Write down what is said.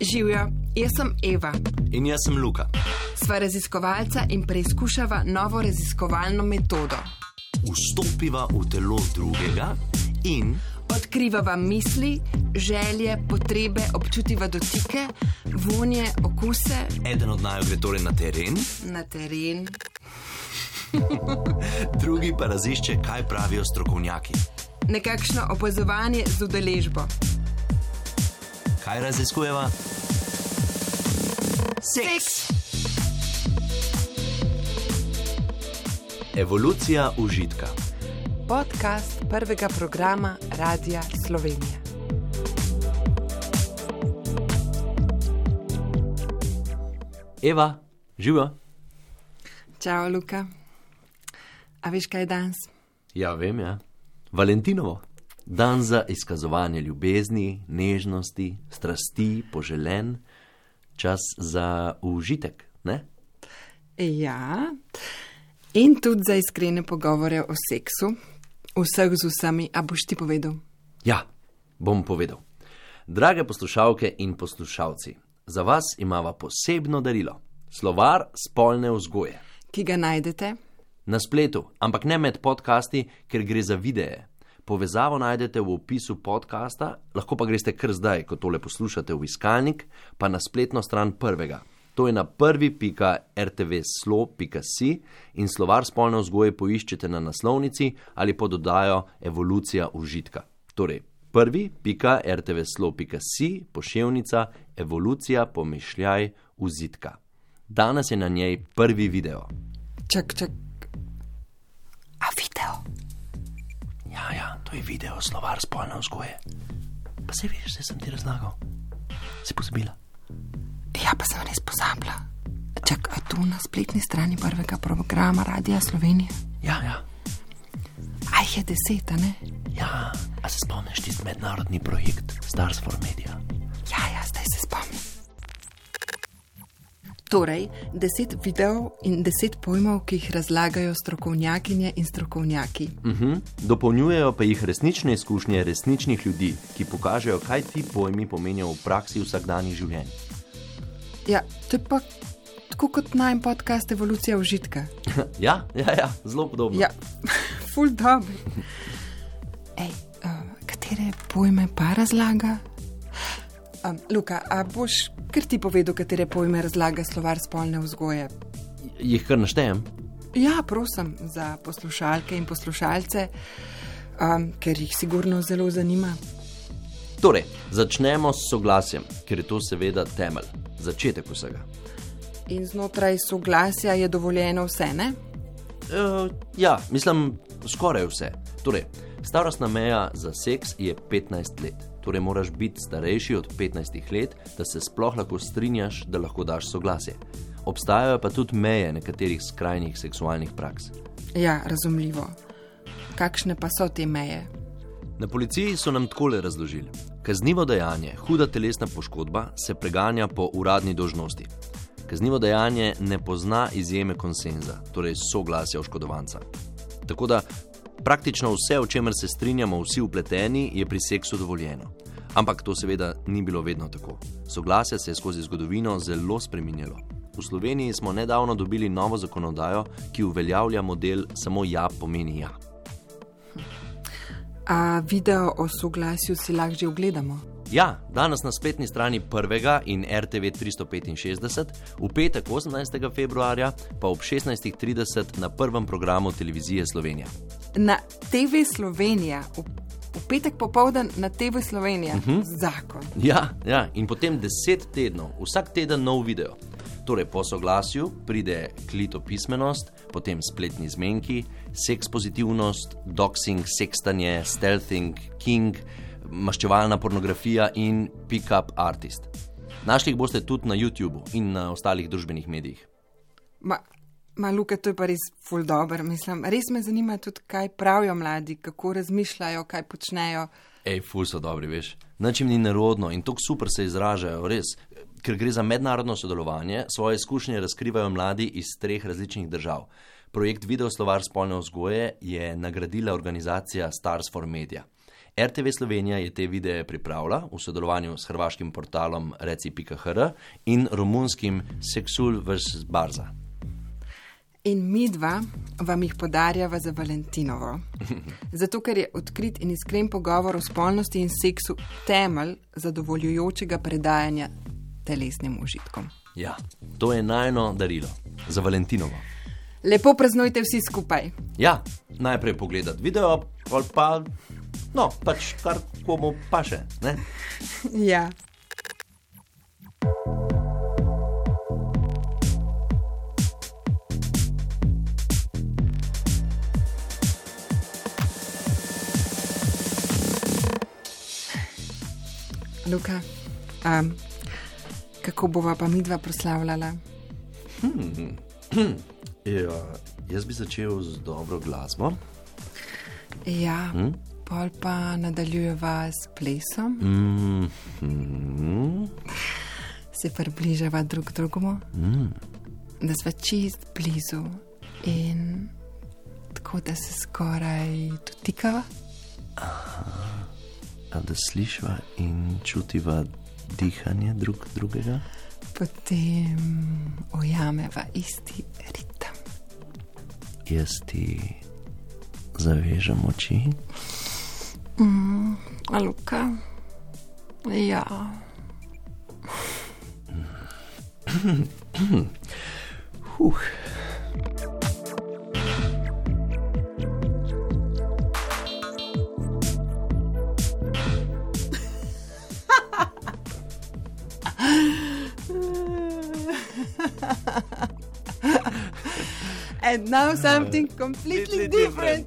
Živijo, jaz sem Eva. In jaz sem Luka. Sva raziskovalca in preizkušava novo raziskovalno metodo. Vstopiva v telo drugega in Odkrivava misli, želje, potrebe, občutiva dotike, vonje, okuse eden od naju gre torej na teren, na teren. drugi pa razišče, kaj pravijo strokovnjaki. Nekakšno opazovanje z udeležbo. Kaj raziskujeva? Seks. Evolucija užitka. Podcast prvega programa Radia Slovenija. Eva, živa. Čau, Luka. A veš, kaj je danes? Ja, vem, ja. Valentinovo. Dan za izkazovanje ljubezni, nežnosti, strasti, poželen, čas za užitek, ne? Ja, in tudi za iskrene pogovore o seksu, vseh z vsemi, a boš ti povedal. Ja, bom povedal. Drage poslušalke in poslušalci, za vas imamo posebno darilo: slovar spolne vzgoje. Ki ga najdete Na spletu, ampak ne med podcasti, ker gre za videe. Povezavo najdete v opisu podcasta, lahko pa greste kar zdaj, ko tole poslušate v iskalnik, pa na spletno stran prvega. To je na prvi.rtvslo.si in slovar spolne vzgoje poiščete na naslovnici ali pa dodajo evolucija užitka. Torej, prvi.rtvslo.si poševnica evolucija pomišljaj užitka. Danes je na njej prvi video. Čak, čak. To je video, slovar spolne vzgoje. Pa se veš, da sem ti razlagal. Si pozabila? Ja, pa sem res pozabila. Čak, a tu na spletni strani prvega programa Radia Slovenija? Ja, ja, A jih je deset, ne? ja. A se spomniš tisti mednarodni projekt Stars for Media? Ja, ja, zdaj se. Torej, deset videov in deset pojmov, ki jih razlagajo strokovnjakinje in strokovnjaki. Mhm. Dopolnjujejo pa jih resnične izkušnje resničnih ljudi, ki pokažejo, kaj ti pojmi pomenijo v praksi vsakdanjih življenj. Ja, to je pa tako kot najem podcast Evolucija užitka. ja, ja, ja, zelo podobno. Ja, full dobro. Ej, uh, katere pojme pa razlaga? Um, Luka, a boš kar ti povedal, katere pojme razlaga slovar spolne vzgoje? Jih kar naštejem. Ja, prosim za poslušalke in poslušalce, um, ker jih sigurno zelo zanima. Torej, začnemo s soglasjem, ker je to seveda temelj, začetek vsega. In znotraj soglasja je dovoljeno vse, ne? Uh, ja, mislim, skoraj vse. Torej, starostna meja za seks je 15 let. Torej, moraš biti starejši od 15 let, da se sploh lahko strinjaš, da lahko daš soglasje. Obstajajo pa tudi meje nekaterih skrajnih seksualnih praks. Ja, razumljivo. Kakšne pa so te meje? Na policiji so nam takole razložili: kaznivo dejanje, huda telesna poškodba, se preganja po uradni dožnosti. Kaznivo dejanje ne pozna izjeme konsenza, torej soglasja oškodovanca. Tako da praktično vse, o čemer se strinjamo vsi upleteni, je pri seksu dovoljeno. Ampak to seveda ni bilo vedno tako. Soglasje se je skozi zgodovino zelo spremenilo. V Sloveniji smo nedavno dobili novo zakonodajo, ki uveljavlja model samo ja pomeni ja. A video o soglasju si lahko že ogledamo? Ja, danes na spletni strani prvega in RTV 365, v petek 18. februarja pa ob 16.30 na prvem programu televizije Slovenija. Na TV Slovenija, v, petek popovdan na TV Slovenija, uh -huh. zakon. Ja, ja, in potem 10 tednov, vsak teden nov video. Torej, po soglasju pride klitopismenost, potem spletni zmenki, seks pozitivnost, doxing, sekstanje, stealthing, king, maščevalna pornografija in pick-up artist. Našli jih boste tudi na YouTubu in na ostalih družbenih medijih. Ma, ma Luka, to je pa res full dobro. Mislim, res me zanima tudi, kaj pravijo mladi, kako razmišljajo, kaj počnejo. Ej, ful so dobri, veš. Nič jim ni nerodno in tako super se izražajo, res. Ker gre za mednarodno sodelovanje, svoje izkušnje razkrivajo mladi iz treh različnih držav. Projekt Video Slovar spolne vzgoje je nagradila organizacija Stars for Media. RTV Slovenija je te videe pripravila v sodelovanju s hrvaškim portalom Reci.hr in romunskim Sexul vs. Barza. In mi dva vam jih podarjava za Valentinovo. Zato, ker je odkrit in iskren pogovor o spolnosti in seksu temelj zadovoljujočega predajanja telesnim užitkom. Ja, to je najno darilo za Valentinovo. Lepo praznujte vsi skupaj. Ja, najprej pogledati video, pol pa, no, pač kar komu paše. Ne? Ja. Luka, um, kako bova pa midva proslavljala? Ja, jaz bi začel z dobro glasbo. Ja, hm? Pol pa nadaljujeva s plesom. Mm -hmm. Se približava drug drugemu, mm. da sva čist blizu in tako, da se skoraj dotikava. A da slišiva in čutiva dihanje drug drugega. Potem ujameva isti ritem. Jaz ti zavežem oči. Mm, Aluka, ja. Huh. And now something completely different.